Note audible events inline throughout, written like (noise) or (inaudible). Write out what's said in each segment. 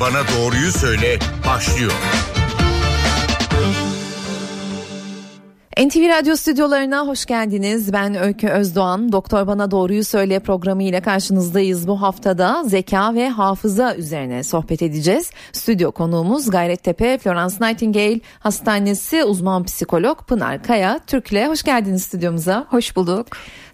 Bana Doğruyu Söyle başlıyor. NTV Radyo stüdyolarına hoş geldiniz. Ben Öykü Özdoğan. Doktor Bana Doğruyu Söyle programı ile karşınızdayız. Bu haftada zeka ve hafıza üzerine sohbet edeceğiz. Stüdyo konuğumuz Gayrettepe Florence Nightingale Hastanesi uzman psikolog Pınar Kaya. Türk'le hoş geldiniz stüdyomuza. Hoş bulduk.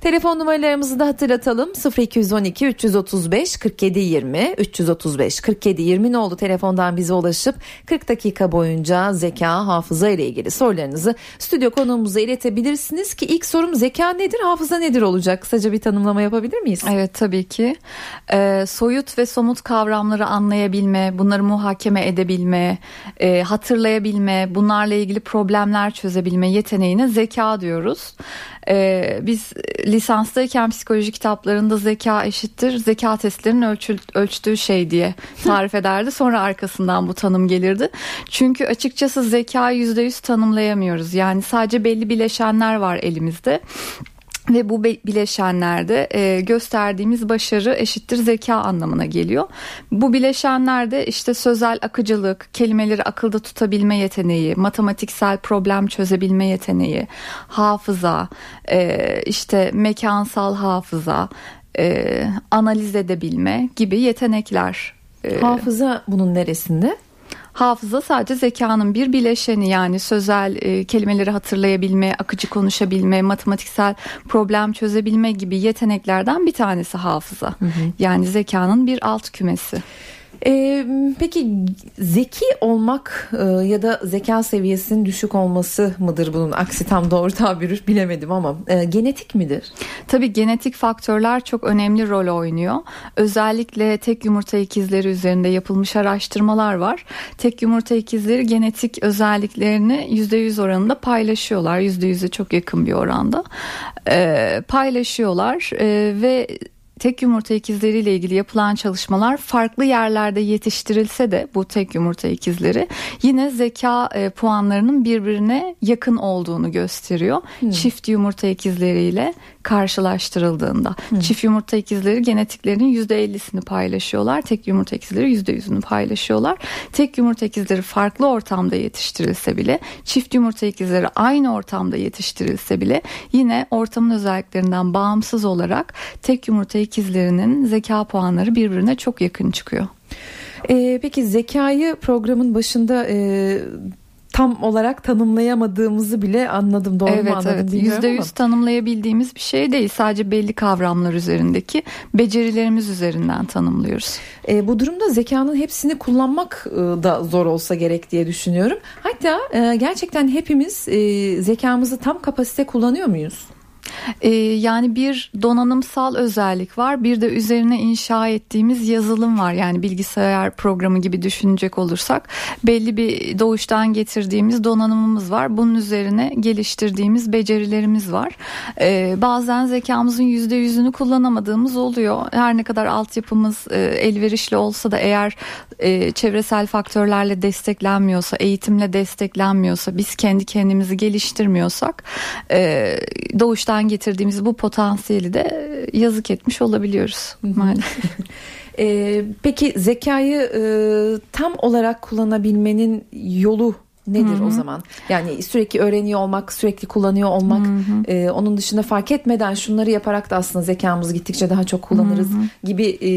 Telefon numaralarımızı da hatırlatalım. 0212 335 47 20 335 47 20 ne oldu telefondan bize ulaşıp 40 dakika boyunca zeka, hafıza ile ilgili sorularınızı stüdyo konuğumuza iletebilirsiniz ki ilk sorum zeka nedir, hafıza nedir olacak? Kısaca bir tanımlama yapabilir miyiz? Evet tabii ki. Ee, soyut ve somut kavramları anlayabilme, bunları muhakeme edebilme, e, hatırlayabilme, bunlarla ilgili problemler çözebilme yeteneğine zeka diyoruz. Ee, biz lisanstayken psikoloji kitaplarında zeka eşittir zeka testlerinin ölçül, ölçtüğü şey diye tarif ederdi. (laughs) Sonra arkasından bu tanım gelirdi. Çünkü açıkçası zeka yüzde yüz tanımlayamıyoruz. Yani sadece belli bileşenler var elimizde ve bu bileşenlerde e, gösterdiğimiz başarı eşittir zeka anlamına geliyor. Bu bileşenlerde işte sözel akıcılık, kelimeleri akılda tutabilme yeteneği, matematiksel problem çözebilme yeteneği, hafıza, e, işte mekansal hafıza, e, analiz edebilme gibi yetenekler. Hafıza bunun neresinde? Hafıza sadece zekanın bir bileşeni yani sözel e, kelimeleri hatırlayabilme, akıcı konuşabilme, matematiksel problem çözebilme gibi yeteneklerden bir tanesi hafıza. Hı hı. Yani zekanın bir alt kümesi. Ee, peki zeki olmak e, ya da zeka seviyesinin düşük olması mıdır bunun aksi tam doğru tabiri bilemedim ama e, genetik midir? Tabii genetik faktörler çok önemli rol oynuyor. Özellikle tek yumurta ikizleri üzerinde yapılmış araştırmalar var. Tek yumurta ikizleri genetik özelliklerini %100 oranında paylaşıyorlar. %100'e çok yakın bir oranda. E, paylaşıyorlar e, ve tek yumurta ikizleriyle ilgili yapılan çalışmalar farklı yerlerde yetiştirilse de bu tek yumurta ikizleri yine zeka e, puanlarının birbirine yakın olduğunu gösteriyor. Hmm. Çift yumurta ikizleriyle karşılaştırıldığında. Hmm. Çift yumurta ikizleri genetiklerinin %50'sini paylaşıyorlar. Tek yumurta ikizleri %100'ünü paylaşıyorlar. Tek yumurta ikizleri farklı ortamda yetiştirilse bile çift yumurta ikizleri aynı ortamda yetiştirilse bile yine ortamın özelliklerinden bağımsız olarak tek yumurta ikizlerinin zeka puanları birbirine çok yakın çıkıyor. Ee, peki zekayı programın başında e, tam olarak tanımlayamadığımızı bile anladım. Doğru evet, mu anladım evet. Yüzde yüz tanımlayabildiğimiz bir şey değil. Sadece belli kavramlar üzerindeki becerilerimiz üzerinden tanımlıyoruz. E, bu durumda zekanın hepsini kullanmak e, da zor olsa gerek diye düşünüyorum. Hatta e, gerçekten hepimiz e, zekamızı tam kapasite kullanıyor muyuz? Ee, yani bir donanımsal özellik var bir de üzerine inşa ettiğimiz yazılım var. Yani bilgisayar programı gibi düşünecek olursak belli bir doğuştan getirdiğimiz donanımımız var. Bunun üzerine geliştirdiğimiz becerilerimiz var. Ee, bazen zekamızın yüzde yüzünü kullanamadığımız oluyor. Her ne kadar altyapımız e, elverişli olsa da eğer e, çevresel faktörlerle desteklenmiyorsa eğitimle desteklenmiyorsa biz kendi kendimizi geliştirmiyorsak e, doğuştan getirdiğimiz bu potansiyeli de yazık etmiş olabiliyoruz maalesef. (laughs) e, peki zekayı e, tam olarak kullanabilmenin yolu nedir Hı-hı. o zaman? Yani sürekli öğreniyor olmak, sürekli kullanıyor olmak, e, onun dışında fark etmeden şunları yaparak da aslında zekamızı gittikçe daha çok kullanırız Hı-hı. gibi e,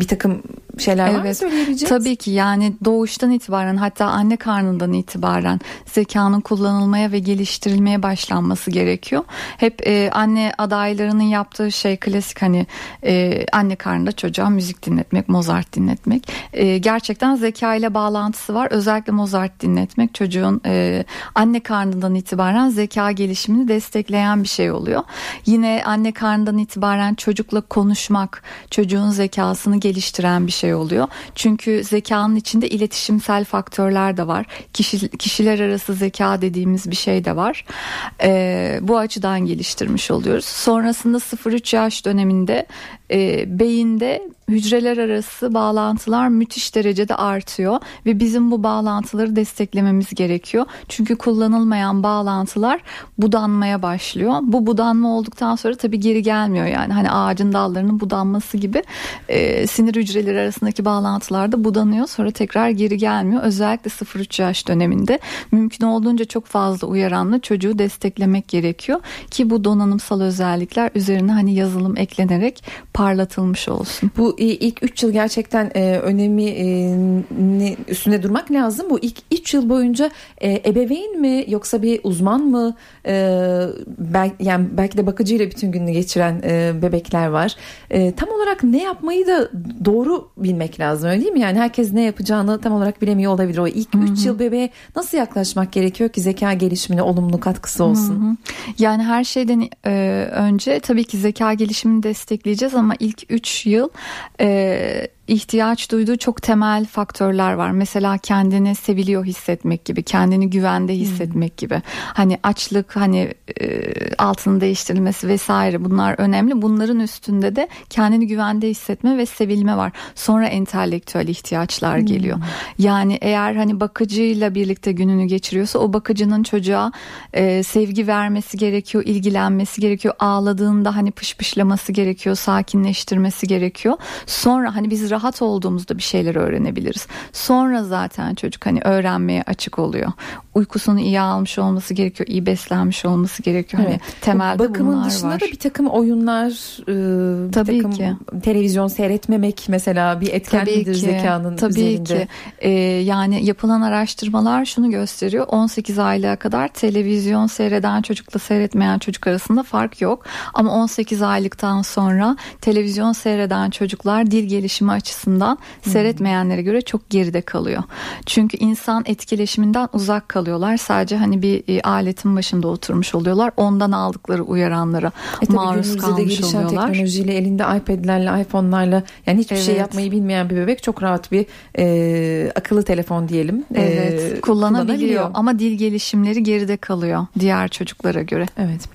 bir takım şeyler evet. var mı söyleyebileceğiniz? Tabii ki yani doğuştan itibaren hatta anne karnından itibaren zekanın kullanılmaya ve geliştirilmeye başlanması gerekiyor. Hep e, anne adaylarının yaptığı şey klasik hani e, anne karnında çocuğa müzik dinletmek, Mozart dinletmek. E, gerçekten zeka ile bağlantısı var. Özellikle Mozart dinletmek çocuğun e, anne karnından itibaren zeka gelişimini destekleyen bir şey oluyor. Yine anne karnından itibaren çocukla konuşmak çocuğun zekasını geliştiren bir şey şey oluyor. Çünkü zekanın içinde iletişimsel faktörler de var. Kişi, kişiler arası zeka dediğimiz bir şey de var. E, bu açıdan geliştirmiş oluyoruz. Sonrasında 0-3 yaş döneminde e, beyinde hücreler arası bağlantılar müthiş derecede artıyor ve bizim bu bağlantıları desteklememiz gerekiyor. Çünkü kullanılmayan bağlantılar budanmaya başlıyor. Bu budanma olduktan sonra tabii geri gelmiyor yani hani ağacın dallarının budanması gibi e, sinir hücreleri arasındaki bağlantılar da budanıyor sonra tekrar geri gelmiyor. Özellikle 0-3 yaş döneminde mümkün olduğunca çok fazla uyaranla çocuğu desteklemek gerekiyor ki bu donanımsal özellikler üzerine hani yazılım eklenerek parlatılmış olsun. Bu ilk 3 yıl gerçekten e, önemi e, üstünde durmak lazım. Bu ilk 3 yıl boyunca e, ebeveyn mi yoksa bir uzman mı e, bel, yani belki de bakıcıyla bütün gününü geçiren e, bebekler var. E, tam olarak ne yapmayı da doğru bilmek lazım öyle değil mi? Yani herkes ne yapacağını tam olarak bilemiyor olabilir. O ilk 3 yıl bebeğe nasıl yaklaşmak gerekiyor ki zeka gelişimine olumlu katkısı olsun? Hı hı. Yani her şeyden e, önce tabii ki zeka gelişimini destekleyeceğiz ama ilk 3 yıl e, ihtiyaç duyduğu çok temel faktörler var. Mesela kendini seviliyor hissetmek gibi, kendini güvende hissetmek hmm. gibi. Hani açlık, hani e, altının değiştirilmesi vesaire bunlar önemli. Bunların üstünde de kendini güvende hissetme ve sevilme var. Sonra entelektüel ihtiyaçlar hmm. geliyor. Yani eğer hani bakıcıyla birlikte gününü geçiriyorsa o bakıcının çocuğa e, sevgi vermesi gerekiyor, ilgilenmesi gerekiyor. Ağladığında hani pışpışlaması gerekiyor, sakinleştirmesi gerekiyor. Sonra hani biz rahat olduğumuzda bir şeyler öğrenebiliriz. Sonra zaten çocuk hani öğrenmeye açık oluyor. Uykusunu iyi almış olması gerekiyor, iyi beslenmiş olması gerekiyor. Hani evet. Hani temelde Bakımın dışında var. da bir takım oyunlar, e, Tabii bir takım ki. televizyon seyretmemek mesela bir etken Tabii midir ki. zekanın Tabii üzerinde? ki. Ee, yani yapılan araştırmalar şunu gösteriyor. 18 aylığa kadar televizyon seyreden çocukla seyretmeyen çocuk arasında fark yok. Ama 18 aylıktan sonra televizyon seyreden çocuklar dil gelişimi açısından hmm. seyretmeyenlere göre çok geride kalıyor. Çünkü insan etkileşiminden uzak kalıyorlar. Sadece hani bir e, aletin başında oturmuş oluyorlar. Ondan aldıkları uyaranlara e maruz kalmış oluyorlar. teknolojiyle elinde iPad'lerle, iPhone'larla yani hiçbir şey evet. şey yapmayı bilmeyen bir bebek çok rahat bir e, akıllı telefon diyelim. E, evet, e, kullanabiliyor. kullanabiliyor ama dil gelişimleri geride kalıyor diğer çocuklara göre. Evet.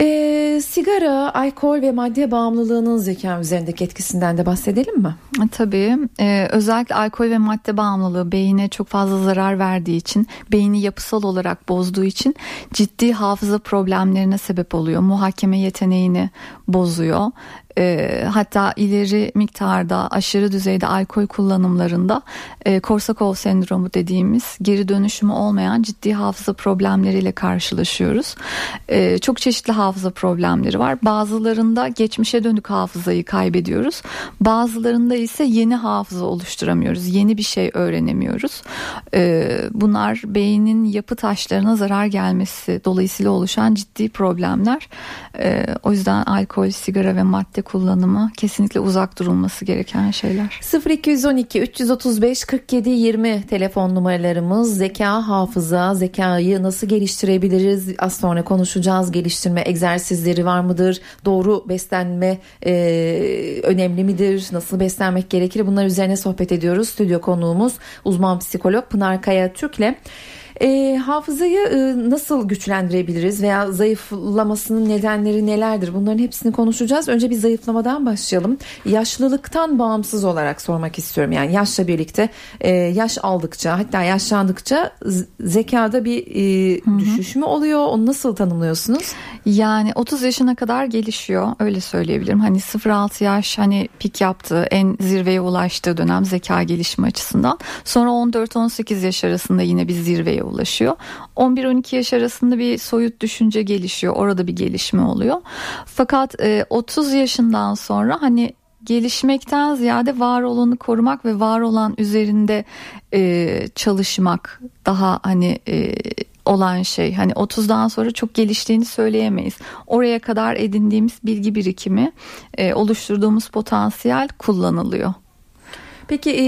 E, sigara, alkol ve madde bağımlılığının zeka üzerindeki etkisinden de bahsedelim mi? E, tabii. E, özellikle alkol ve madde bağımlılığı beyine çok fazla zarar verdiği için, beyni yapısal olarak bozduğu için ciddi hafıza problemlerine sebep oluyor. Muhakeme yeteneğini bozuyor e, hatta ileri miktarda aşırı düzeyde alkol kullanımlarında e, Korsakov sendromu dediğimiz geri dönüşümü olmayan ciddi hafıza problemleriyle karşılaşıyoruz. E, çok çeşitli hafıza problemleri var. Bazılarında geçmişe dönük hafızayı kaybediyoruz. Bazılarında ise yeni hafıza oluşturamıyoruz. Yeni bir şey öğrenemiyoruz. E, bunlar beynin yapı taşlarına zarar gelmesi dolayısıyla oluşan ciddi problemler. E, o yüzden alkol, sigara ve madde kullanımı kesinlikle uzak durulması gereken şeyler. 0212 335 47 20 telefon numaralarımız. Zeka, hafıza, zekayı nasıl geliştirebiliriz? Az sonra konuşacağız. Geliştirme egzersizleri var mıdır? Doğru beslenme e, önemli midir? Nasıl beslenmek gerekir? Bunlar üzerine sohbet ediyoruz. Stüdyo konuğumuz uzman psikolog Pınar Kaya Türk'le. E, hafızayı e, nasıl güçlendirebiliriz veya zayıflamasının nedenleri nelerdir? Bunların hepsini konuşacağız. Önce bir zayıflamadan başlayalım. Yaşlılıktan bağımsız olarak sormak istiyorum. Yani yaşla birlikte e, yaş aldıkça hatta yaşlandıkça zekada bir e, düşüş mü oluyor? Onu nasıl tanımlıyorsunuz? Yani 30 yaşına kadar gelişiyor öyle söyleyebilirim. Hani 0-6 yaş hani pik yaptığı en zirveye ulaştığı dönem zeka gelişimi açısından. Sonra 14-18 yaş arasında yine bir zirveye ulaşıyor. 11-12 yaş arasında bir soyut düşünce gelişiyor. Orada bir gelişme oluyor. Fakat e, 30 yaşından sonra hani gelişmekten ziyade var olanı korumak ve var olan üzerinde e, çalışmak daha hani e, olan şey. Hani 30'dan sonra çok geliştiğini söyleyemeyiz. Oraya kadar edindiğimiz bilgi birikimi, e, oluşturduğumuz potansiyel kullanılıyor. Peki e,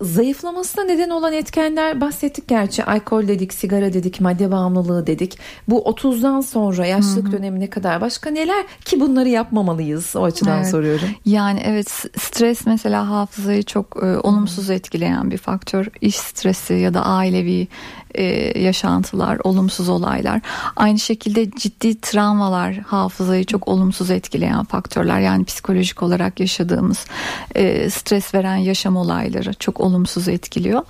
zayıflamasına neden olan etkenler bahsettik gerçi. Alkol dedik, sigara dedik, madde bağımlılığı dedik. Bu 30'dan sonra yaşlılık Hı-hı. dönemine kadar başka neler ki bunları yapmamalıyız o açıdan evet. soruyorum. Yani evet stres mesela hafızayı çok e, olumsuz etkileyen bir faktör. İş stresi ya da ailevi e, yaşantılar, olumsuz olaylar. Aynı şekilde ciddi travmalar hafızayı çok olumsuz etkileyen faktörler. Yani psikolojik olarak yaşadığımız e, stres veren yaşam olayları çok olumsuz etkiliyor.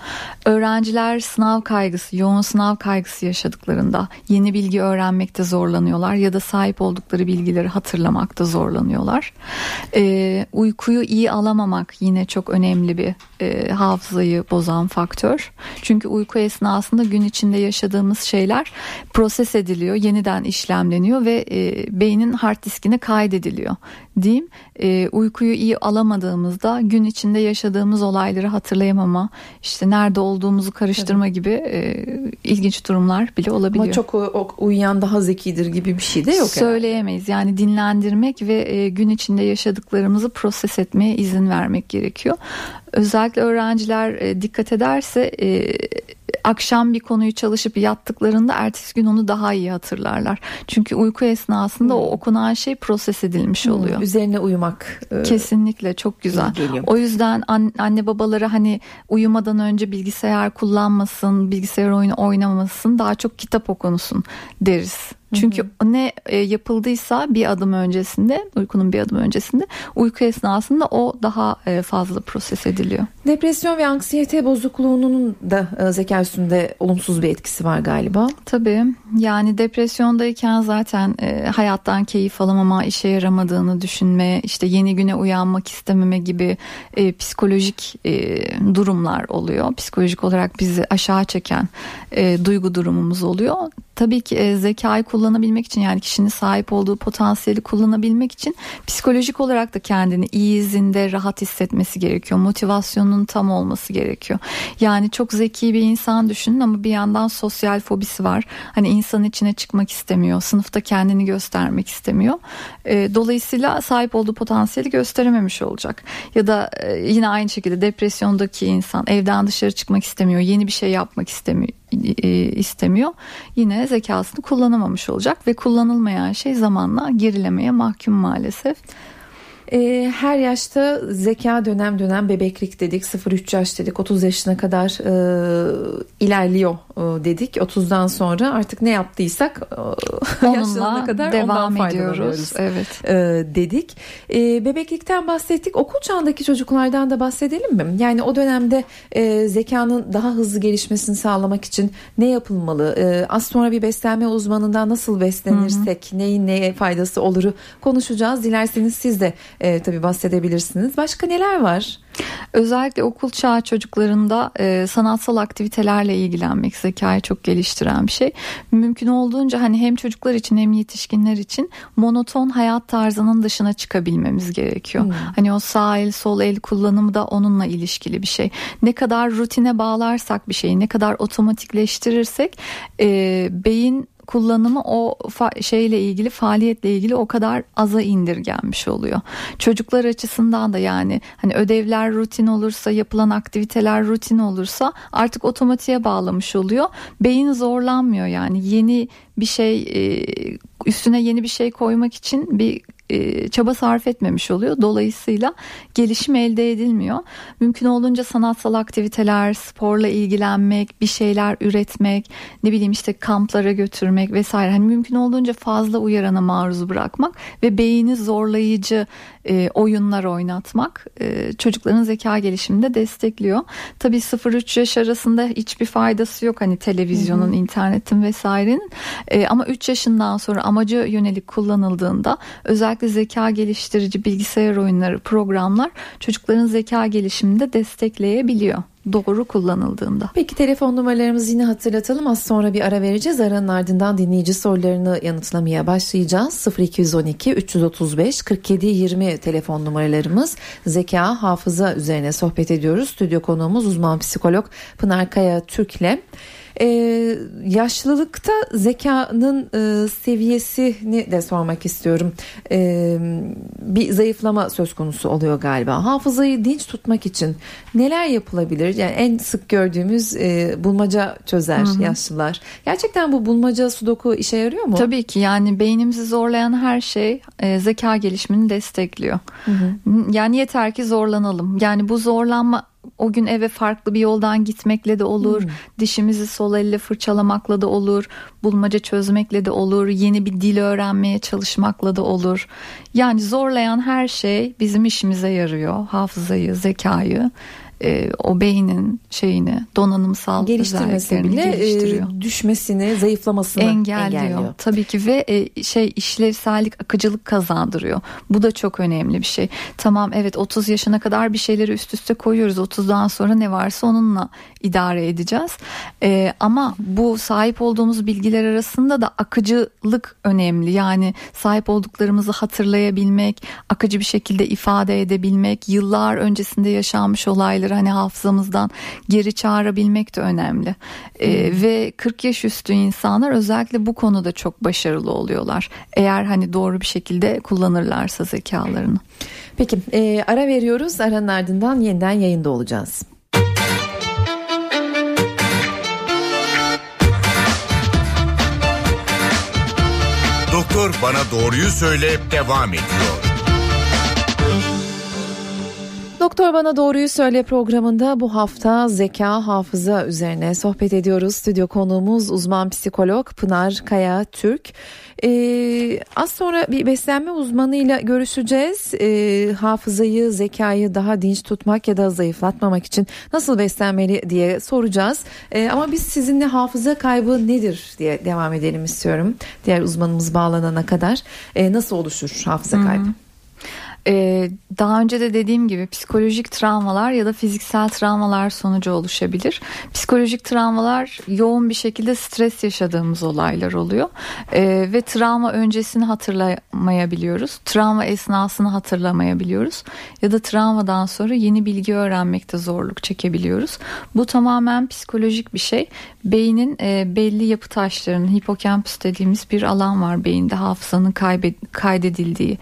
Öğrenciler sınav kaygısı, yoğun sınav kaygısı yaşadıklarında yeni bilgi öğrenmekte zorlanıyorlar ya da sahip oldukları bilgileri hatırlamakta zorlanıyorlar. E, uykuyu iyi alamamak yine çok önemli bir e, hafızayı bozan faktör. Çünkü uyku esnasında gün içinde yaşadığımız şeyler proses ediliyor, yeniden işlemleniyor ve e, beynin hard diskine kaydediliyor diyeyim. E, uykuyu iyi alamadığımızda gün içinde yaşadığımız olayları hatırlayamama, işte nerede olduğumuzu karıştırma Tabii. gibi e, ilginç durumlar bile olabiliyor. Ama çok o, uyuyan daha zekidir gibi bir şey de yok. Söyleyemeyiz. Yani dinlendirmek ve e, gün içinde yaşadıklarımızı proses etmeye izin vermek gerekiyor. Özellikle öğrenciler e, dikkat ederse e, akşam bir konuyu çalışıp yattıklarında ertesi gün onu daha iyi hatırlarlar. Çünkü uyku esnasında hmm. o okunan şey proses edilmiş hmm. oluyor. Üzerine uyumak. E, Kesinlikle çok güzel. Geliyor. O yüzden anne babaları hani uyumadan önce bilgisayar kullanmasın, bilgisayar oyunu oynamasın, daha çok kitap okunusun deriz. Çünkü hı hı. ne e, yapıldıysa bir adım öncesinde, uykunun bir adım öncesinde, uyku esnasında o daha e, fazla proses ediliyor. Depresyon ve anksiyete bozukluğunun da e, zeka üstünde olumsuz bir etkisi var galiba. Tabii. Yani depresyondayken zaten hayattan keyif alamama, işe yaramadığını düşünme, işte yeni güne uyanmak istememe gibi psikolojik durumlar oluyor. Psikolojik olarak bizi aşağı çeken duygu durumumuz oluyor tabii ki e, zekayı kullanabilmek için yani kişinin sahip olduğu potansiyeli kullanabilmek için psikolojik olarak da kendini iyi zinde rahat hissetmesi gerekiyor. Motivasyonun tam olması gerekiyor. Yani çok zeki bir insan düşünün ama bir yandan sosyal fobisi var. Hani insanın içine çıkmak istemiyor. Sınıfta kendini göstermek istemiyor. E, dolayısıyla sahip olduğu potansiyeli gösterememiş olacak. Ya da e, yine aynı şekilde depresyondaki insan evden dışarı çıkmak istemiyor. Yeni bir şey yapmak istemiyor e, istemiyor. Yine zekasını kullanamamış olacak ve kullanılmayan şey zamanla gerilemeye mahkum maalesef. E, her yaşta zeka dönem dönem bebeklik dedik 0-3 yaş dedik 30 yaşına kadar e, ilerliyor e, dedik. 30'dan sonra artık ne yaptıysak e, (laughs) onunla kadar devam ediyoruz. Evet. E, dedik. E, bebeklikten bahsettik. Okul çağındaki çocuklardan da bahsedelim mi? Yani o dönemde e, zekanın daha hızlı gelişmesini sağlamak için ne yapılmalı? E, az sonra bir beslenme uzmanından nasıl beslenirsek hı hı. neyin neye faydası oluru konuşacağız. Dilerseniz siz de e, tabii bahsedebilirsiniz. Başka neler var? Özellikle okul çağı çocuklarında e, sanatsal aktivitelerle ilgilenmek zekayı çok geliştiren bir şey. Mümkün olduğunca hani hem çocuklar için hem yetişkinler için monoton hayat tarzının dışına çıkabilmemiz gerekiyor. Hmm. Hani o sağ el sol el kullanımı da onunla ilişkili bir şey. Ne kadar rutine bağlarsak bir şeyi ne kadar otomatikleştirirsek e, beyin kullanımı o şeyle ilgili faaliyetle ilgili o kadar aza indirgenmiş oluyor. Çocuklar açısından da yani hani ödevler rutin olursa yapılan aktiviteler rutin olursa artık otomatiğe bağlamış oluyor. Beyin zorlanmıyor yani yeni bir şey üstüne yeni bir şey koymak için bir e, çaba sarf etmemiş oluyor. Dolayısıyla gelişim elde edilmiyor. Mümkün olunca sanatsal aktiviteler, sporla ilgilenmek, bir şeyler üretmek, ne bileyim işte kamplara götürmek vesaire. Hani mümkün olduğunca fazla uyarana maruz bırakmak ve beyni zorlayıcı e, oyunlar oynatmak e, çocukların zeka gelişiminde destekliyor. Tabii 0-3 yaş arasında hiçbir faydası yok hani televizyonun, hı hı. internetin vesairenin. E, ama 3 yaşından sonra amaca yönelik kullanıldığında özellikle zeka geliştirici bilgisayar oyunları, programlar çocukların zeka gelişiminde destekleyebiliyor doğru kullanıldığında. Peki telefon numaralarımızı yine hatırlatalım. Az sonra bir ara vereceğiz. Aranın ardından dinleyici sorularını yanıtlamaya başlayacağız. 0212 335 47 20 telefon numaralarımız. Zeka, hafıza üzerine sohbet ediyoruz. Stüdyo konuğumuz uzman psikolog Pınar Kaya Türk'le. Ee, yaşlılıkta zekanın e, seviyesini de sormak istiyorum. Ee, bir zayıflama söz konusu oluyor galiba. Hafızayı dinç tutmak için neler yapılabilir? Yani en sık gördüğümüz e, bulmaca çözer Hı-hı. yaşlılar. Gerçekten bu bulmaca sudoku işe yarıyor mu? Tabii ki yani beynimizi zorlayan her şey e, zeka gelişimini destekliyor. Hı-hı. Yani yeter ki zorlanalım. Yani bu zorlanma o gün eve farklı bir yoldan gitmekle de olur. Hmm. Dişimizi sol elle fırçalamakla da olur. Bulmaca çözmekle de olur. Yeni bir dil öğrenmeye çalışmakla da olur. Yani zorlayan her şey bizim işimize yarıyor. Hafızayı, zekayı e, o beynin şeyini donanımsal geliştirmesi bile e, geliştiriyor. E, düşmesini, zayıflamasını engelliyor. engelliyor. Tabii ki ve e, şey işlevsellik, akıcılık kazandırıyor. Bu da çok önemli bir şey. Tamam evet 30 yaşına kadar bir şeyleri üst üste koyuyoruz. 30'dan sonra ne varsa onunla idare edeceğiz. E, ama bu sahip olduğumuz bilgiler arasında da akıcılık önemli. Yani sahip olduklarımızı hatırlayabilmek, akıcı bir şekilde ifade edebilmek, yıllar öncesinde yaşanmış olayları olayları hani hafızamızdan geri çağırabilmek de önemli. Ee, ve 40 yaş üstü insanlar özellikle bu konuda çok başarılı oluyorlar. Eğer hani doğru bir şekilde kullanırlarsa zekalarını. Peki e, ara veriyoruz. Aranın ardından yeniden yayında olacağız. Doktor bana doğruyu söyle devam ediyor. Doktor Bana Doğruyu Söyle programında bu hafta zeka hafıza üzerine sohbet ediyoruz. Stüdyo konuğumuz uzman psikolog Pınar Kaya Türk. Ee, az sonra bir beslenme uzmanıyla görüşeceğiz. Ee, hafızayı, zekayı daha dinç tutmak ya da zayıflatmamak için nasıl beslenmeli diye soracağız. Ee, ama biz sizinle hafıza kaybı nedir diye devam edelim istiyorum. Diğer uzmanımız bağlanana kadar. Ee, nasıl oluşur hafıza kaybı? Hmm. Ee, daha önce de dediğim gibi psikolojik travmalar ya da fiziksel travmalar sonucu oluşabilir. Psikolojik travmalar yoğun bir şekilde stres yaşadığımız olaylar oluyor ee, ve travma öncesini hatırlamayabiliyoruz. Travma esnasını hatırlamayabiliyoruz ya da travmadan sonra yeni bilgi öğrenmekte zorluk çekebiliyoruz. Bu tamamen psikolojik bir şey. Beynin e, belli yapı taşlarının hipokampüs dediğimiz bir alan var beyinde hafızanın kaydedildiği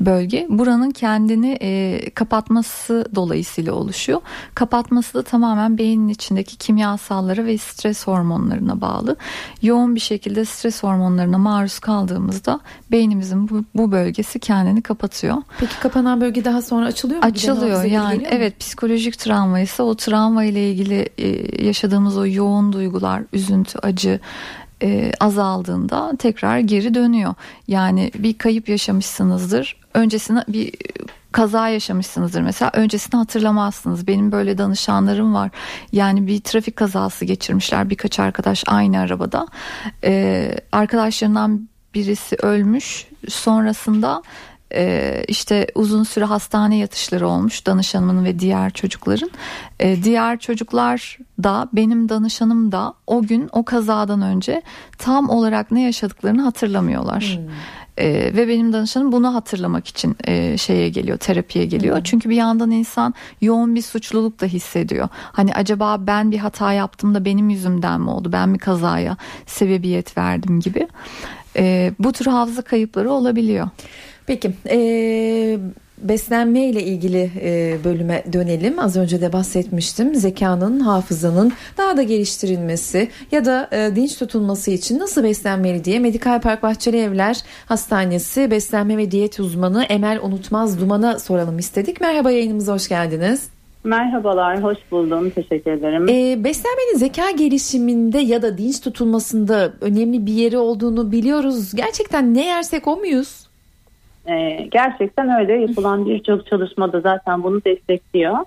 bölge. Buranın kendini e, kapatması dolayısıyla oluşuyor. Kapatması da tamamen beynin içindeki kimyasallara ve stres hormonlarına bağlı. Yoğun bir şekilde stres hormonlarına maruz kaldığımızda beynimizin bu, bu bölgesi kendini kapatıyor. Peki kapanan bölge daha sonra açılıyor mu? Açılıyor yani evet psikolojik travma ise o travma ile ilgili e, yaşadığımız o yoğun duygular, üzüntü, acı e, azaldığında tekrar geri dönüyor. Yani bir kayıp yaşamışsınızdır. Öncesine bir kaza yaşamışsınızdır mesela öncesini hatırlamazsınız. Benim böyle danışanlarım var. Yani bir trafik kazası geçirmişler birkaç arkadaş aynı arabada. Ee, arkadaşlarından birisi ölmüş. Sonrasında e, işte uzun süre hastane yatışları olmuş danışanımın ve diğer çocukların. E, diğer çocuklar da benim danışanım da o gün o kazadan önce tam olarak ne yaşadıklarını hatırlamıyorlar. Hmm. Ee, ve benim danışanım bunu hatırlamak için e, şeye geliyor terapiye geliyor. Hmm. Çünkü bir yandan insan yoğun bir suçluluk da hissediyor. Hani acaba ben bir hata yaptım da benim yüzümden mi oldu? Ben mi kazaya sebebiyet verdim gibi. E, bu tür hafıza kayıpları olabiliyor. Peki ee, beslenme ile ilgili e, bölüme dönelim. Az önce de bahsetmiştim. Zekanın, hafızanın daha da geliştirilmesi ya da e, dinç tutulması için nasıl beslenmeli diye Medikal Park Bahçeli Evler Hastanesi beslenme ve diyet uzmanı Emel Unutmaz Duman'a soralım istedik. Merhaba yayınımıza hoş geldiniz. Merhabalar, hoş buldum. Teşekkür ederim. Ee, beslenmenin zeka gelişiminde ya da dinç tutulmasında önemli bir yeri olduğunu biliyoruz. Gerçekten ne yersek o muyuz? E, gerçekten öyle yapılan birçok çalışmada zaten bunu destekliyor.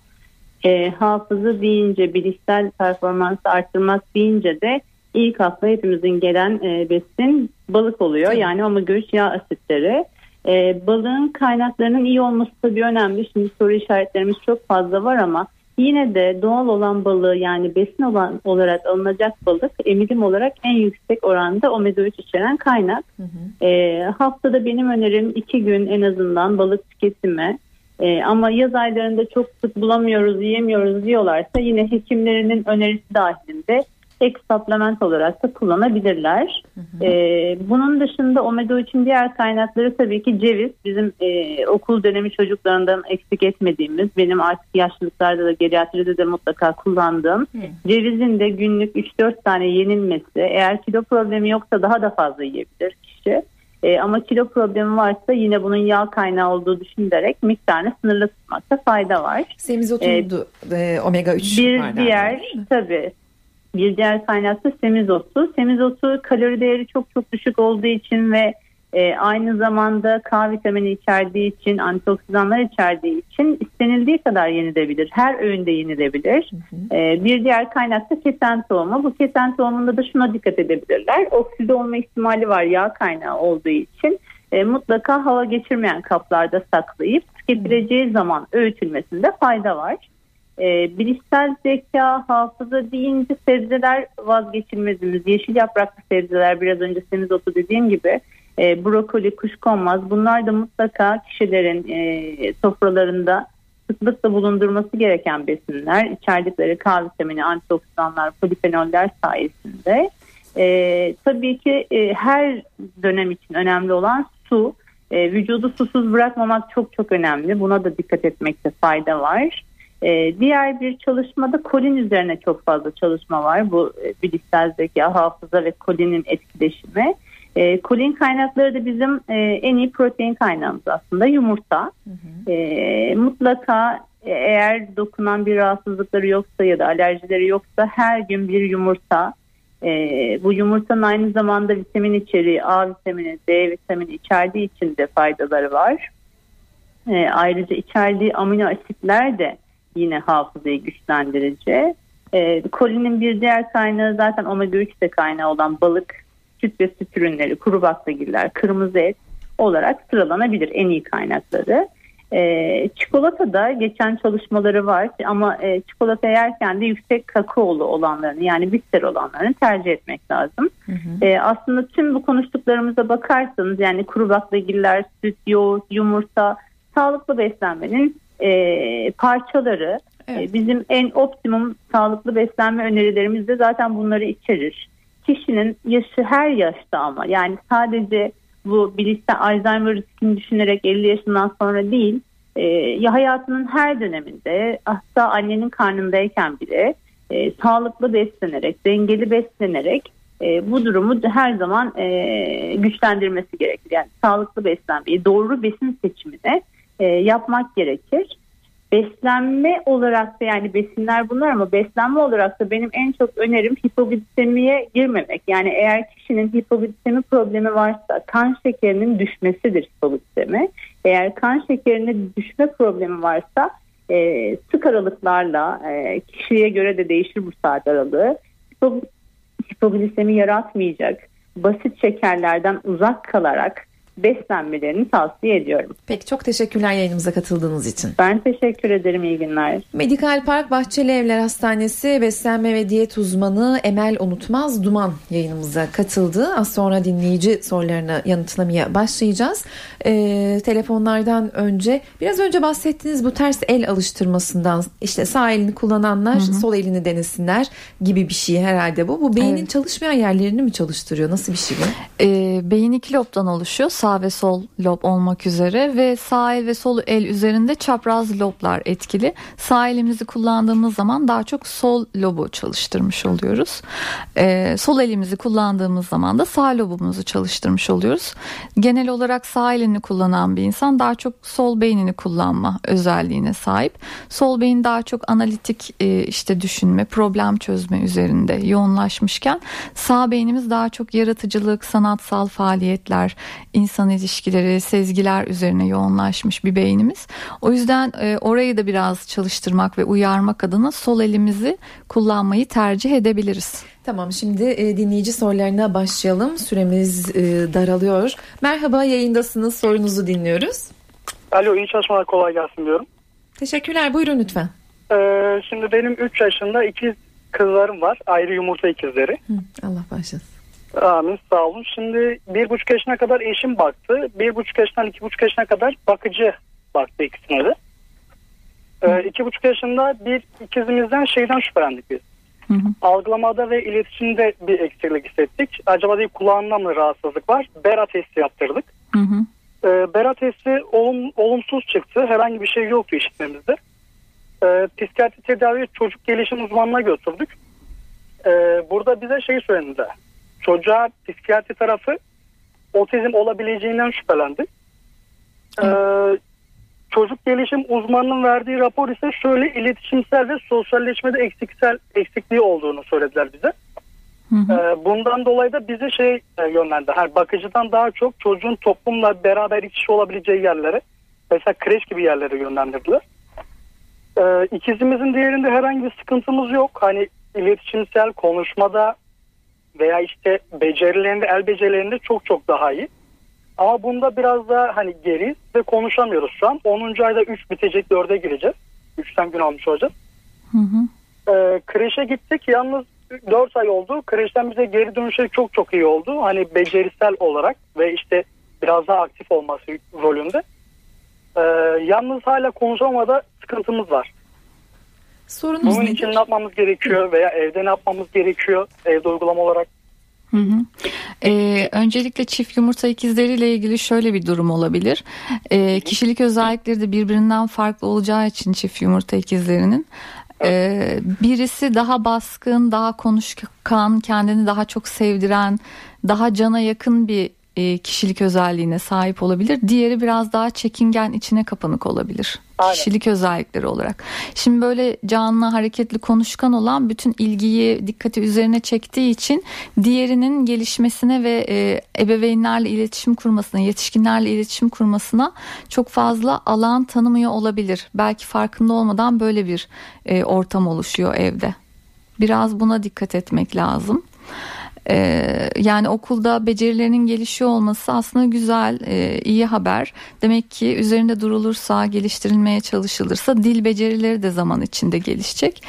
E, hafızı deyince bilişsel performansı arttırmak deyince de ilk akla hepimizin gelen e, besin balık oluyor. Yani omega 3 yağ asitleri. E, balığın kaynaklarının iyi olması tabii önemli. Şimdi soru işaretlerimiz çok fazla var ama Yine de doğal olan balığı yani besin olan olarak alınacak balık emilim olarak en yüksek oranda omega 3 içeren kaynak. Hı hı. E, haftada benim önerim iki gün en azından balık tüketimi. E, ama yaz aylarında çok sık bulamıyoruz, yiyemiyoruz diyorlarsa yine hekimlerinin önerisi dahilinde ek supplement olarak da kullanabilirler. Hı hı. E, bunun dışında omega 3'ün diğer kaynakları tabii ki ceviz. Bizim e, okul dönemi çocuklarından eksik etmediğimiz, benim artık yaşlılıklarda da geriatride de mutlaka kullandığım. Hı. Cevizin de günlük 3-4 tane yenilmesi. Eğer kilo problemi yoksa daha da fazla yiyebilir kişi. E, ama kilo problemi varsa yine bunun yağ kaynağı olduğu düşünülerek miktarını sınırlı tutmakta fayda var. Semizotundu e, e, omega 3 Bir diğer tabii bir diğer kaynak da semizotu. Semizotu kalori değeri çok çok düşük olduğu için ve e, aynı zamanda K vitamini içerdiği için, antioksidanlar içerdiği için istenildiği kadar yenilebilir. Her öğünde yenilebilir. Hı hı. E, bir diğer kaynak da kesen tohumu. Bu kesen tohumunda da şuna dikkat edebilirler. Okside olma ihtimali var yağ kaynağı olduğu için. E, mutlaka hava geçirmeyen kaplarda saklayıp tüketileceği zaman öğütülmesinde fayda var. E, bilişsel zeka, hafıza deyince sebzeler vazgeçilmezimiz. Yeşil yapraklı sebzeler biraz önce semizotu dediğim gibi e, brokoli, kuşkonmaz bunlar da mutlaka kişilerin e, sofralarında sıklıkla bulundurması gereken besinler. İçerdikleri K vitamini, antioksidanlar, polifenoller sayesinde. E, tabii ki e, her dönem için önemli olan su. E, vücudu susuz bırakmamak çok çok önemli. Buna da dikkat etmekte fayda var. E, diğer bir çalışmada kolin üzerine çok fazla çalışma var. Bu e, bilişsel zeka, hafıza ve kolinin etkileşimi. E, kolin kaynakları da bizim e, en iyi protein kaynağımız aslında yumurta. Hı hı. E, mutlaka e, eğer dokunan bir rahatsızlıkları yoksa ya da alerjileri yoksa her gün bir yumurta. E, bu yumurtanın aynı zamanda vitamin içeriği, A vitamini, D vitamini içerdiği için de faydaları var. E, ayrıca içerdiği amino asitler de yine hafızayı güçlendirici. E, kolinin bir diğer kaynağı zaten omega 3 de kaynağı olan balık, süt ve süt ürünleri, kuru baklagiller, kırmızı et olarak sıralanabilir en iyi kaynakları. E, çikolata da geçen çalışmaları var ama e, çikolata yerken de yüksek kakaolu olanlarını yani bitter olanlarını tercih etmek lazım. Hı hı. E, aslında tüm bu konuştuklarımıza bakarsanız yani kuru baklagiller, süt, yoğurt, yumurta sağlıklı beslenmenin e, parçaları. Evet. E, bizim en optimum sağlıklı beslenme önerilerimiz de zaten bunları içerir kişinin yaşı her yaşta ama yani sadece bu bilişsel Alzheimer riskini düşünerek 50 yaşından sonra değil e, ya hayatının her döneminde hatta annenin karnındayken bile e, sağlıklı beslenerek dengeli beslenerek e, bu durumu her zaman e, güçlendirmesi gerekir. Yani sağlıklı beslenmeyi doğru besin seçimine e, yapmak gerekir beslenme olarak da yani besinler bunlar ama beslenme olarak da benim en çok önerim hipoglisemiye girmemek. Yani eğer kişinin hipoglisemi problemi varsa kan şekerinin düşmesidir hipoglisemi. Eğer kan şekerinin düşme problemi varsa e, sık aralıklarla e, kişiye göre de değişir bu saat aralığı. Hipoglisemi yaratmayacak basit şekerlerden uzak kalarak beslenmelerini tavsiye ediyorum. Peki çok teşekkürler yayınımıza katıldığınız için. Ben teşekkür ederim. İyi günler. Medikal Park Bahçeli Evler Hastanesi beslenme ve diyet uzmanı Emel Unutmaz Duman yayınımıza katıldı. Az sonra dinleyici sorularını yanıtlamaya başlayacağız. Ee, telefonlardan önce biraz önce bahsettiğiniz bu ters el alıştırmasından işte sağ elini kullananlar hı hı. sol elini denesinler gibi bir şey herhalde bu. Bu beynin evet. çalışmayan yerlerini mi çalıştırıyor? Nasıl bir şey bu? Ee, beyin iki lobdan oluşuyor sağ ve sol lob olmak üzere ve sağ el ve sol el üzerinde çapraz loblar etkili. Sağ elimizi kullandığımız zaman daha çok sol lobu çalıştırmış oluyoruz. Ee, sol elimizi kullandığımız zaman da sağ lobumuzu çalıştırmış oluyoruz. Genel olarak sağ elini kullanan bir insan daha çok sol beynini kullanma özelliğine sahip. Sol beyin daha çok analitik e, işte düşünme, problem çözme üzerinde yoğunlaşmışken sağ beynimiz daha çok yaratıcılık, sanatsal faaliyetler, insan insan ilişkileri, sezgiler üzerine yoğunlaşmış bir beynimiz. O yüzden e, orayı da biraz çalıştırmak ve uyarmak adına sol elimizi kullanmayı tercih edebiliriz. Tamam şimdi e, dinleyici sorularına başlayalım. Süremiz e, daralıyor. Merhaba yayındasınız sorunuzu dinliyoruz. Alo iyi çalışmalar kolay gelsin diyorum. Teşekkürler buyurun lütfen. Ee, şimdi benim 3 yaşında ikiz kızlarım var. Ayrı yumurta ikizleri. Hı, Allah başlasın. Amin sağ olun. Şimdi bir buçuk yaşına kadar eşim baktı. Bir buçuk yaşından iki buçuk yaşına kadar bakıcı baktı ikisine de. Ee, iki buçuk yaşında bir ikizimizden şeyden şüphelendik biz. Hı hı. Algılamada ve iletişimde bir eksiklik hissettik. Acaba değil kulağında mı rahatsızlık var? Bera testi yaptırdık. Hı hı. E, Bera testi olum, olumsuz çıktı. Herhangi bir şey yoktu işitmemizde. E, psikiyatri tedavi çocuk gelişim uzmanına götürdük. E, burada bize şey söylediler. Çocuğa psikiyatri tarafı otizm olabileceğinden şüphelendi. E, çocuk gelişim uzmanının verdiği rapor ise şöyle iletişimsel ve sosyalleşmede eksiksel eksikliği olduğunu söylediler bize. Hı hı. Ee, bundan dolayı da bize şey e, yönlendi. Hani bakıcıdan daha çok çocuğun toplumla beraber iç içe olabileceği yerlere mesela kreş gibi yerlere yönlendirdiler. Ee, ikizimizin diğerinde herhangi bir sıkıntımız yok. Hani iletişimsel konuşmada veya işte becerilerinde el becerilerinde çok çok daha iyi. Ama bunda biraz daha hani geri ve konuşamıyoruz şu an. 10. ayda 3 bitecek 4'e gireceğiz. 3'ten gün almış olacağız. Hı hı. Ee, kreşe gittik yalnız 4 ay oldu. Kreşten bize geri dönüşleri çok çok iyi oldu. Hani becerisel olarak ve işte biraz daha aktif olması rolünde. Ee, yalnız hala konuşamada sıkıntımız var. Sorunuz Bunun nedir? için ne yapmamız gerekiyor veya evde ne yapmamız gerekiyor evde uygulama olarak? Hı hı. Ee, öncelikle çift yumurta ikizleriyle ilgili şöyle bir durum olabilir. Ee, kişilik özellikleri de birbirinden farklı olacağı için çift yumurta ikizlerinin ee, birisi daha baskın, daha konuşkan, kendini daha çok sevdiren, daha cana yakın bir e, kişilik özelliğine sahip olabilir. Diğeri biraz daha çekingen, içine kapanık olabilir. Aynen. Kişilik özellikleri olarak. Şimdi böyle canlı, hareketli, konuşkan olan bütün ilgiyi, dikkati üzerine çektiği için diğerinin gelişmesine ve e, ebeveynlerle iletişim kurmasına, yetişkinlerle iletişim kurmasına çok fazla alan tanımıyor olabilir. Belki farkında olmadan böyle bir e, ortam oluşuyor evde. Biraz buna dikkat etmek lazım. Ee, yani okulda becerilerinin gelişiyor olması aslında güzel, e, iyi haber. Demek ki üzerinde durulursa, geliştirilmeye çalışılırsa dil becerileri de zaman içinde gelişecek.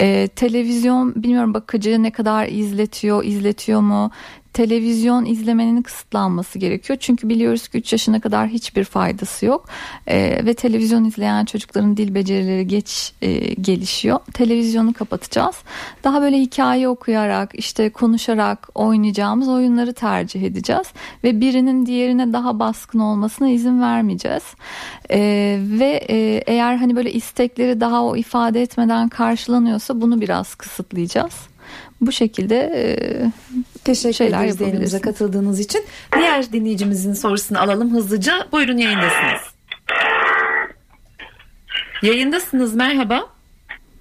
Ee, televizyon bilmiyorum bakıcı ne kadar izletiyor, izletiyor mu? Televizyon izlemenin kısıtlanması gerekiyor. Çünkü biliyoruz ki 3 yaşına kadar hiçbir faydası yok. Ee, ve televizyon izleyen çocukların dil becerileri geç e, gelişiyor. Televizyonu kapatacağız. Daha böyle hikaye okuyarak, işte konuşarak oynayacağımız oyunları tercih edeceğiz. Ve birinin diğerine daha baskın olmasına izin vermeyeceğiz. Ee, ve e, eğer hani böyle istekleri daha o ifade etmeden karşılanıyorsa bunu biraz kısıtlayacağız. Bu şekilde e, Teşekkür şeyler ederiz yayınımıza katıldığınız için. Diğer dinleyicimizin sorusunu alalım hızlıca. Buyurun yayındasınız. Yayındasınız merhaba.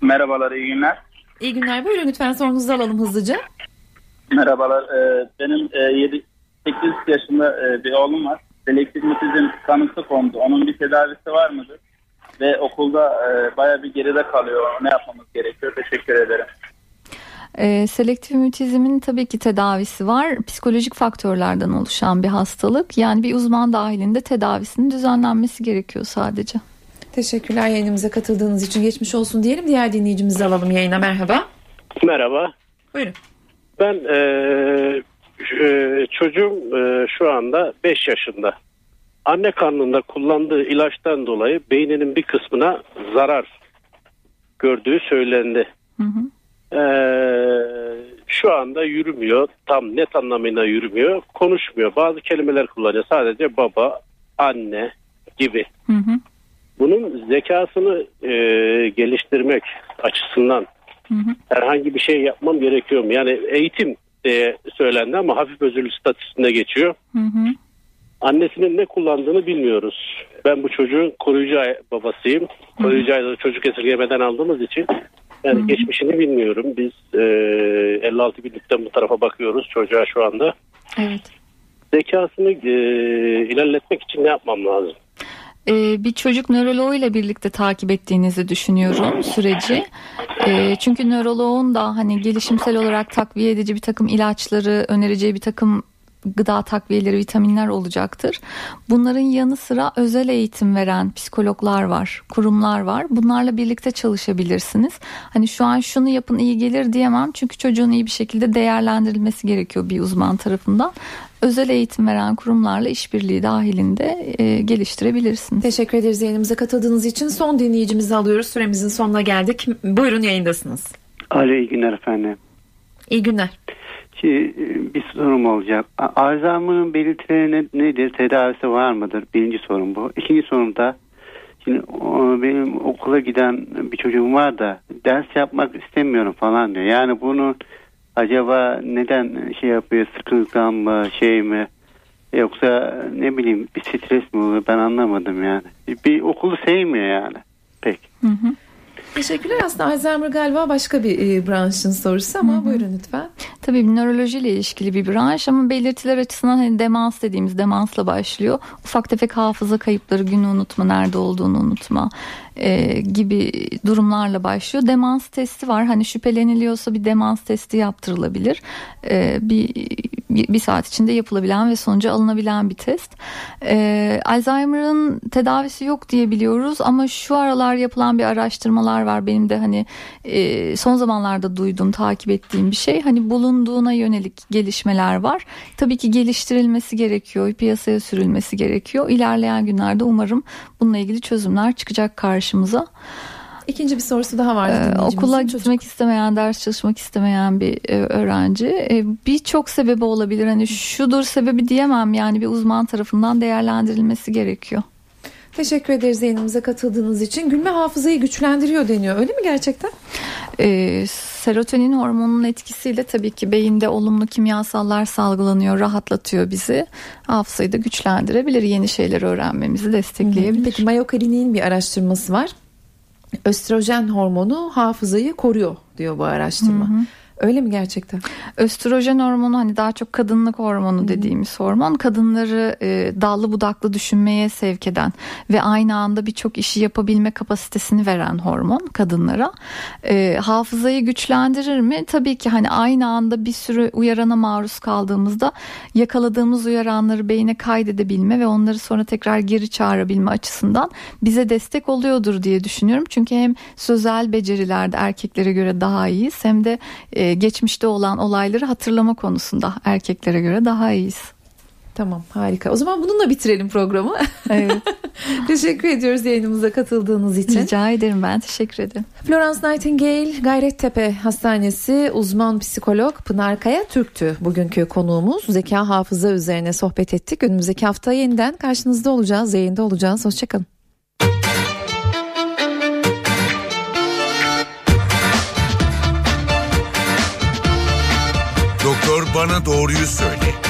Merhabalar, iyi günler. İyi günler. Buyurun lütfen sorunuzu alalım hızlıca. Merhabalar, ee, benim e, 7 8 yaşında e, bir oğlum var. Selektif mutizm tanısı kondu. Onun bir tedavisi var mıdır? Ve okulda e, baya bir geride kalıyor. Ne yapmamız gerekiyor? Teşekkür ederim. E, selektif mutizmin tabii ki tedavisi var. Psikolojik faktörlerden oluşan bir hastalık. Yani bir uzman dahilinde tedavisinin düzenlenmesi gerekiyor sadece. Teşekkürler yayınımıza katıldığınız için. Geçmiş olsun diyelim. Diğer dinleyicimizi alalım yayına. Merhaba. Merhaba. Buyurun. Ben eee, eee, çocuğum eee, şu anda 5 yaşında. Anne karnında kullandığı ilaçtan dolayı beyninin bir kısmına zarar gördüğü söylendi. Hı hı. Eee, şu anda yürümüyor. Tam net anlamıyla yürümüyor. Konuşmuyor. Bazı kelimeler kullanıyor. Sadece baba, anne gibi. Hı hı. Bunun zekasını eee, geliştirmek açısından Hı hı. herhangi bir şey yapmam gerekiyor mu? Yani eğitim diye söylendi ama hafif özürlü statüsünde geçiyor. Hı hı. Annesinin ne kullandığını bilmiyoruz. Ben bu çocuğun koruyucu babasıyım. Koruyucu ayda çocuk esirgemeden aldığımız için yani geçmişini bilmiyorum. Biz e, 56 günlükten bu tarafa bakıyoruz çocuğa şu anda. Evet. Zekasını e, ilerletmek için ne yapmam lazım? Ee, bir çocuk nöroloğuyla birlikte takip ettiğinizi düşünüyorum süreci. Ee, çünkü nöroloğun da hani gelişimsel olarak takviye edici bir takım ilaçları, önereceği bir takım gıda takviyeleri, vitaminler olacaktır. Bunların yanı sıra özel eğitim veren psikologlar var, kurumlar var. Bunlarla birlikte çalışabilirsiniz. Hani şu an şunu yapın iyi gelir diyemem. Çünkü çocuğun iyi bir şekilde değerlendirilmesi gerekiyor bir uzman tarafından. Özel eğitim veren kurumlarla işbirliği dahilinde e, geliştirebilirsiniz. Teşekkür ederiz yayınımıza katıldığınız için. Son dinleyicimizi alıyoruz. Süremizin sonuna geldik. Buyurun yayındasınız. Alo iyi günler efendim. İyi günler. Şimdi, bir sorum olacak. Alzheimer'ın belirtileri nedir? Tedavisi var mıdır? Birinci sorum bu. İkinci sorum da şimdi benim okula giden bir çocuğum var da ders yapmak istemiyorum falan diyor. Yani bunu acaba neden şey yapıyor? Sıkıntıdan mı şey mi? Yoksa ne bileyim bir stres mi oluyor? Ben anlamadım yani. Bir okulu sevmiyor yani. Pek. Hı hı. Teşekkürler. Aslında Alzheimer galiba başka bir e, branşın sorusu ama Hı-hı. buyurun lütfen. Tabii nörolojiyle ilişkili bir branş ama belirtiler açısından hani demans dediğimiz demansla başlıyor. Ufak tefek hafıza kayıpları, günü unutma, nerede olduğunu unutma, e, gibi durumlarla başlıyor. Demans testi var. Hani şüpheleniliyorsa bir demans testi yaptırılabilir. E, bir bir saat içinde yapılabilen ve sonucu alınabilen bir test. E, Alzheimer'ın tedavisi yok diye biliyoruz ama şu aralar yapılan bir araştırmalar var. Benim de hani e, son zamanlarda duyduğum, takip ettiğim bir şey. Hani bulunduğuna yönelik gelişmeler var. Tabii ki geliştirilmesi gerekiyor, piyasaya sürülmesi gerekiyor. İlerleyen günlerde umarım bununla ilgili çözümler çıkacak karşı karşımıza. İkinci bir sorusu daha var. Ee, okula Çocuk. gitmek istemeyen, ders çalışmak istemeyen bir e, öğrenci. E, Birçok sebebi olabilir. Hani şudur sebebi diyemem yani bir uzman tarafından değerlendirilmesi gerekiyor. Teşekkür ederiz yayınımıza katıldığınız için. Gülme hafızayı güçlendiriyor deniyor. Öyle mi gerçekten? Ee, serotonin hormonunun etkisiyle tabii ki beyinde olumlu kimyasallar salgılanıyor, rahatlatıyor bizi. Hafızayı da güçlendirebilir, yeni şeyler öğrenmemizi destekleyebilir. Peki Mayo Clinic'in bir araştırması var. Östrojen hormonu hafızayı koruyor diyor bu araştırma. Hı hı. Öyle mi gerçekten? Östrojen hormonu hani daha çok kadınlık hormonu dediğimiz hormon kadınları e, dallı budaklı düşünmeye sevk eden ve aynı anda birçok işi yapabilme kapasitesini veren hormon kadınlara. E, hafızayı güçlendirir mi? Tabii ki hani aynı anda bir sürü uyarana maruz kaldığımızda yakaladığımız uyaranları beyne kaydedebilme ve onları sonra tekrar geri çağırabilme açısından bize destek oluyordur diye düşünüyorum. Çünkü hem sözel becerilerde erkeklere göre daha iyiyiz hem de e, geçmişte olan olayları hatırlama konusunda erkeklere göre daha iyiyiz. Tamam harika. O zaman bununla bitirelim programı. Evet. (laughs) teşekkür ediyoruz yayınımıza katıldığınız için. Rica ederim ben teşekkür ederim. Florence Nightingale Gayrettepe Hastanesi uzman psikolog Pınar Kaya Türk'tü. Bugünkü konuğumuz zeka hafıza üzerine sohbet ettik. Önümüzdeki hafta yeniden karşınızda olacağız, yayında olacağız. Hoşçakalın. Bana doğruyu söyle.